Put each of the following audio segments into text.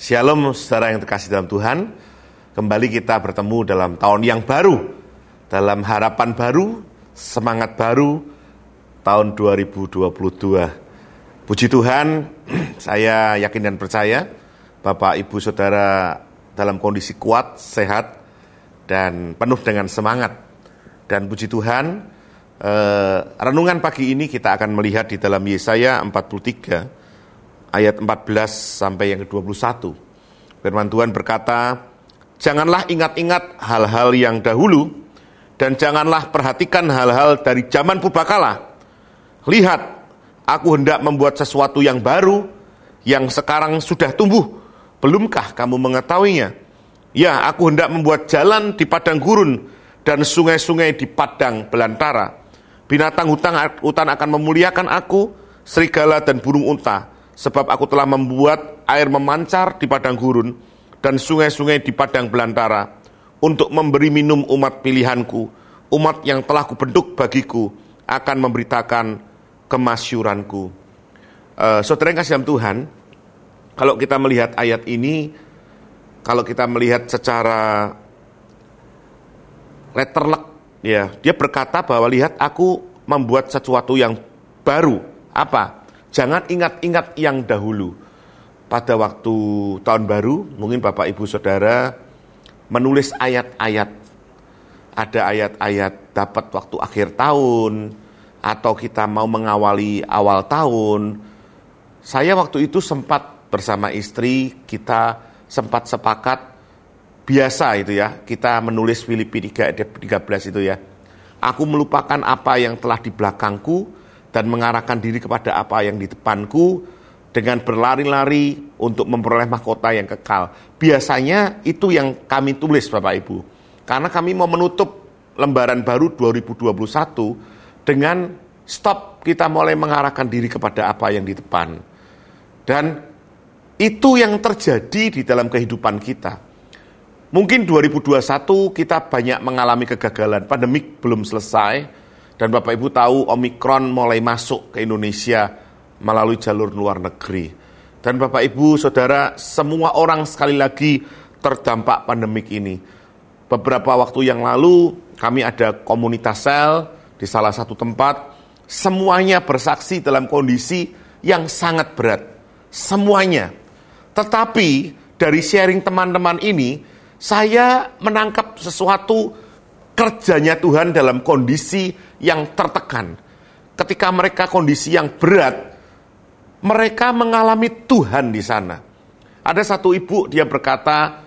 Shalom saudara yang terkasih dalam Tuhan. Kembali kita bertemu dalam tahun yang baru. Dalam harapan baru, semangat baru tahun 2022. Puji Tuhan, saya yakin dan percaya Bapak Ibu Saudara dalam kondisi kuat, sehat dan penuh dengan semangat. Dan puji Tuhan, eh, renungan pagi ini kita akan melihat di dalam Yesaya 43 ayat 14 sampai yang ke-21. Firman Tuhan berkata, Janganlah ingat-ingat hal-hal yang dahulu, dan janganlah perhatikan hal-hal dari zaman purbakala. Lihat, aku hendak membuat sesuatu yang baru, yang sekarang sudah tumbuh. Belumkah kamu mengetahuinya? Ya, aku hendak membuat jalan di padang gurun, dan sungai-sungai di padang belantara. Binatang hutan, hutan akan memuliakan aku, serigala dan burung unta sebab aku telah membuat air memancar di padang gurun dan sungai-sungai di padang belantara untuk memberi minum umat pilihanku, umat yang telah kubentuk bagiku akan memberitakan kemasyuranku. Uh, saudara yang kasih dalam Tuhan, kalau kita melihat ayat ini, kalau kita melihat secara letterlek, ya, dia berkata bahwa lihat aku membuat sesuatu yang baru. Apa? Jangan ingat-ingat yang dahulu. Pada waktu tahun baru, mungkin Bapak Ibu Saudara menulis ayat-ayat. Ada ayat-ayat dapat waktu akhir tahun, atau kita mau mengawali awal tahun. Saya waktu itu sempat bersama istri, kita sempat sepakat biasa itu ya, kita menulis Filipi 3 13 itu ya. Aku melupakan apa yang telah di belakangku, dan mengarahkan diri kepada apa yang di depanku dengan berlari-lari untuk memperoleh mahkota yang kekal. Biasanya itu yang kami tulis Bapak Ibu. Karena kami mau menutup lembaran baru 2021 dengan stop kita mulai mengarahkan diri kepada apa yang di depan. Dan itu yang terjadi di dalam kehidupan kita. Mungkin 2021 kita banyak mengalami kegagalan, pandemik belum selesai, dan Bapak Ibu tahu Omikron mulai masuk ke Indonesia melalui jalur luar negeri. Dan Bapak Ibu, Saudara, semua orang sekali lagi terdampak pandemik ini. Beberapa waktu yang lalu kami ada komunitas sel di salah satu tempat. Semuanya bersaksi dalam kondisi yang sangat berat. Semuanya. Tetapi dari sharing teman-teman ini, saya menangkap sesuatu kerjanya Tuhan dalam kondisi yang tertekan. Ketika mereka kondisi yang berat, mereka mengalami Tuhan di sana. Ada satu ibu, dia berkata,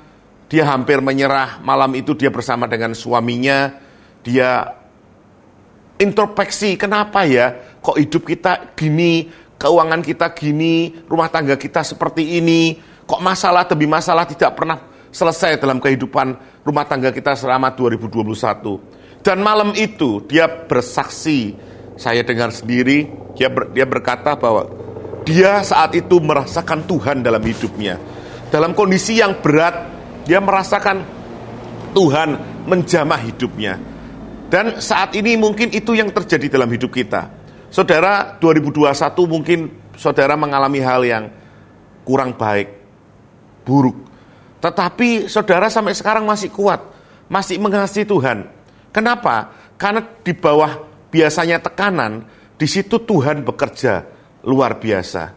dia hampir menyerah. Malam itu dia bersama dengan suaminya, dia introspeksi, kenapa ya kok hidup kita gini, keuangan kita gini, rumah tangga kita seperti ini, kok masalah demi masalah tidak pernah selesai dalam kehidupan rumah tangga kita selama 2021. Dan malam itu dia bersaksi, saya dengar sendiri, dia ber, dia berkata bahwa dia saat itu merasakan Tuhan dalam hidupnya. Dalam kondisi yang berat, dia merasakan Tuhan menjamah hidupnya. Dan saat ini mungkin itu yang terjadi dalam hidup kita. Saudara, 2021 mungkin saudara mengalami hal yang kurang baik, buruk. Tetapi saudara sampai sekarang masih kuat, masih mengasihi Tuhan. Kenapa? Karena di bawah biasanya tekanan, di situ Tuhan bekerja luar biasa.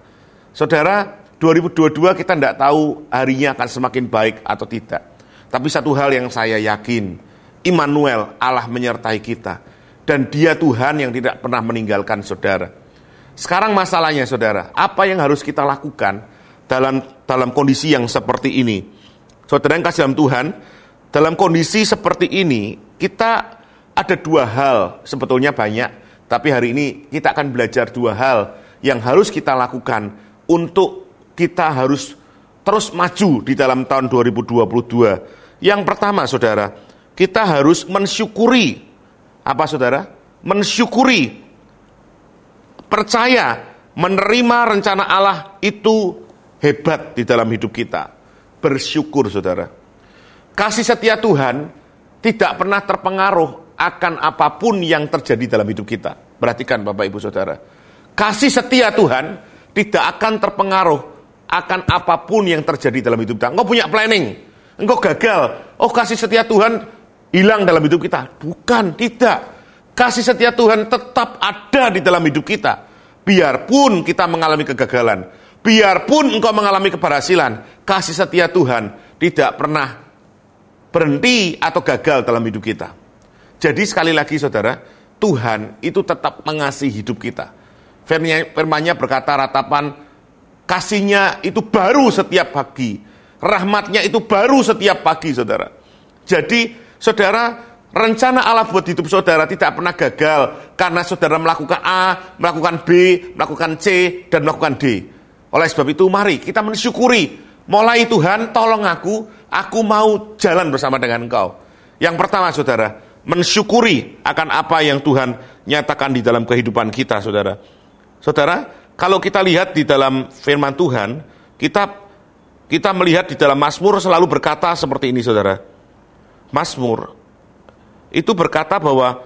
Saudara, 2022 kita tidak tahu harinya akan semakin baik atau tidak. Tapi satu hal yang saya yakin, Immanuel, Allah menyertai kita. Dan dia Tuhan yang tidak pernah meninggalkan saudara. Sekarang masalahnya saudara, apa yang harus kita lakukan dalam dalam kondisi yang seperti ini? Saudara yang kasih dalam Tuhan, dalam kondisi seperti ini, kita ada dua hal, sebetulnya banyak, tapi hari ini kita akan belajar dua hal yang harus kita lakukan untuk kita harus terus maju di dalam tahun 2022. Yang pertama, saudara, kita harus mensyukuri. Apa, saudara? Mensyukuri. Percaya, menerima rencana Allah itu hebat di dalam hidup kita bersyukur saudara. Kasih setia Tuhan tidak pernah terpengaruh akan apa pun yang terjadi dalam hidup kita. Perhatikan Bapak Ibu Saudara. Kasih setia Tuhan tidak akan terpengaruh akan apa pun yang terjadi dalam hidup kita. Engkau punya planning, engkau gagal, oh kasih setia Tuhan hilang dalam hidup kita. Bukan, tidak. Kasih setia Tuhan tetap ada di dalam hidup kita. Biarpun kita mengalami kegagalan, biarpun engkau mengalami keberhasilan, kasih setia Tuhan tidak pernah berhenti atau gagal dalam hidup kita. Jadi sekali lagi saudara, Tuhan itu tetap mengasihi hidup kita. Firmannya berkata ratapan kasihnya itu baru setiap pagi. Rahmatnya itu baru setiap pagi saudara. Jadi saudara rencana Allah buat hidup saudara tidak pernah gagal karena saudara melakukan A, melakukan B, melakukan C, dan melakukan D. Oleh sebab itu mari kita mensyukuri. Mulai Tuhan tolong aku, aku mau jalan bersama dengan engkau. Yang pertama saudara, mensyukuri akan apa yang Tuhan nyatakan di dalam kehidupan kita, saudara. Saudara, kalau kita lihat di dalam firman Tuhan, kita kita melihat di dalam Mazmur selalu berkata seperti ini, saudara. Mazmur itu berkata bahwa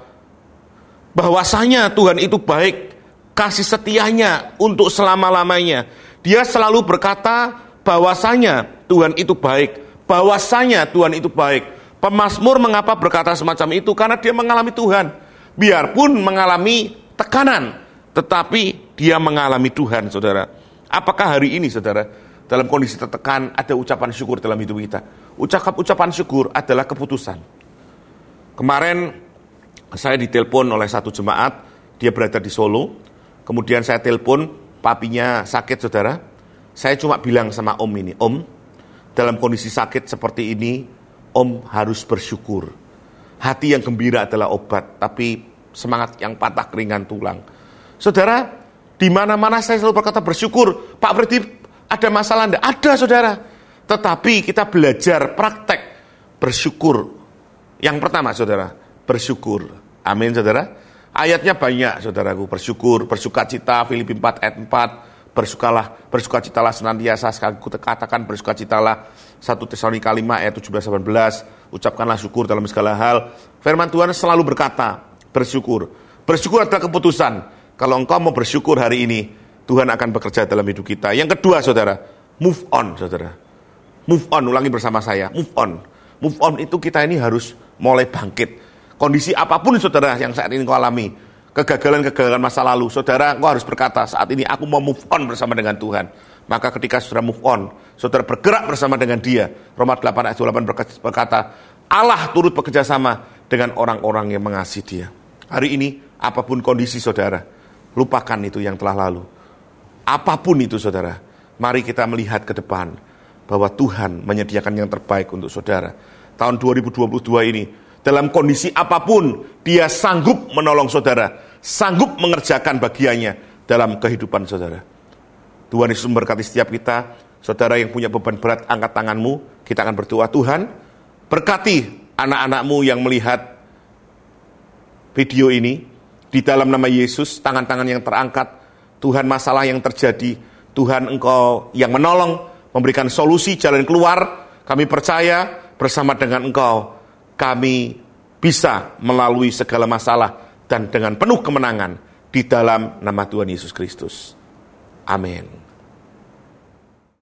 bahwasanya Tuhan itu baik, kasih setianya untuk selama-lamanya. Dia selalu berkata bahwasanya Tuhan itu baik, bahwasanya Tuhan itu baik. Pemasmur mengapa berkata semacam itu? Karena dia mengalami Tuhan. Biarpun mengalami tekanan, tetapi dia mengalami Tuhan, saudara. Apakah hari ini, saudara, dalam kondisi tertekan ada ucapan syukur dalam hidup kita? Ucapan ucapan syukur adalah keputusan. Kemarin saya ditelepon oleh satu jemaat, dia berada di Solo. Kemudian saya telepon, papinya sakit, saudara. Saya cuma bilang sama om ini, om, dalam kondisi sakit seperti ini, Om harus bersyukur. Hati yang gembira adalah obat, tapi semangat yang patah keringan tulang. Saudara, di mana-mana saya selalu berkata bersyukur. Pak Freddy, ada masalah enggak? Ada, saudara. Tetapi kita belajar praktek bersyukur. Yang pertama, saudara, bersyukur. Amin, saudara. Ayatnya banyak, saudaraku. Bersyukur, bersuka cita, Filipi 4 ayat 4. Bersukalah, bersukacitalah senantiasa. Sekali katakan bersukacitalah 1 Tesalonika 5 ayat 17 18, ucapkanlah syukur dalam segala hal. Firman Tuhan selalu berkata, bersyukur. Bersyukur adalah keputusan. Kalau engkau mau bersyukur hari ini, Tuhan akan bekerja dalam hidup kita. Yang kedua, saudara, move on, saudara. Move on, ulangi bersama saya, move on. Move on itu kita ini harus mulai bangkit. Kondisi apa pun, saudara, yang saat ini kau alami, kegagalan-kegagalan masa lalu, saudara, engkau harus berkata, saat ini aku mau move on bersama dengan Tuhan. Maka ketika saudara move on, saudara bergerak bersama dengan dia. Roma 8 ayat 28 berkata, Allah turut bekerja sama dengan orang-orang yang mengasihi dia. Hari ini, apa pun kondisi saudara, lupakan itu yang telah lalu. Apa pun itu saudara, mari kita melihat ke depan bahwa Tuhan menyediakan yang terbaik untuk saudara. Tahun 2022 ini, dalam kondisi apa pun, dia sanggup menolong saudara, sanggup mengerjakan bagiannya dalam kehidupan saudara. Tuhan Yesus memberkati setiap kita. Saudara yang punya beban berat, angkat tanganmu. Kita akan berdoa, Tuhan, berkati anak-anakmu yang melihat video ini. Di dalam nama Yesus, tangan-tangan yang terangkat. Tuhan masalah yang terjadi. Tuhan engkau yang menolong, memberikan solusi, jalan keluar. Kami percaya bersama dengan engkau, kami bisa melalui segala masalah dan dengan penuh kemenangan di dalam nama Tuhan Yesus Kristus. Amin.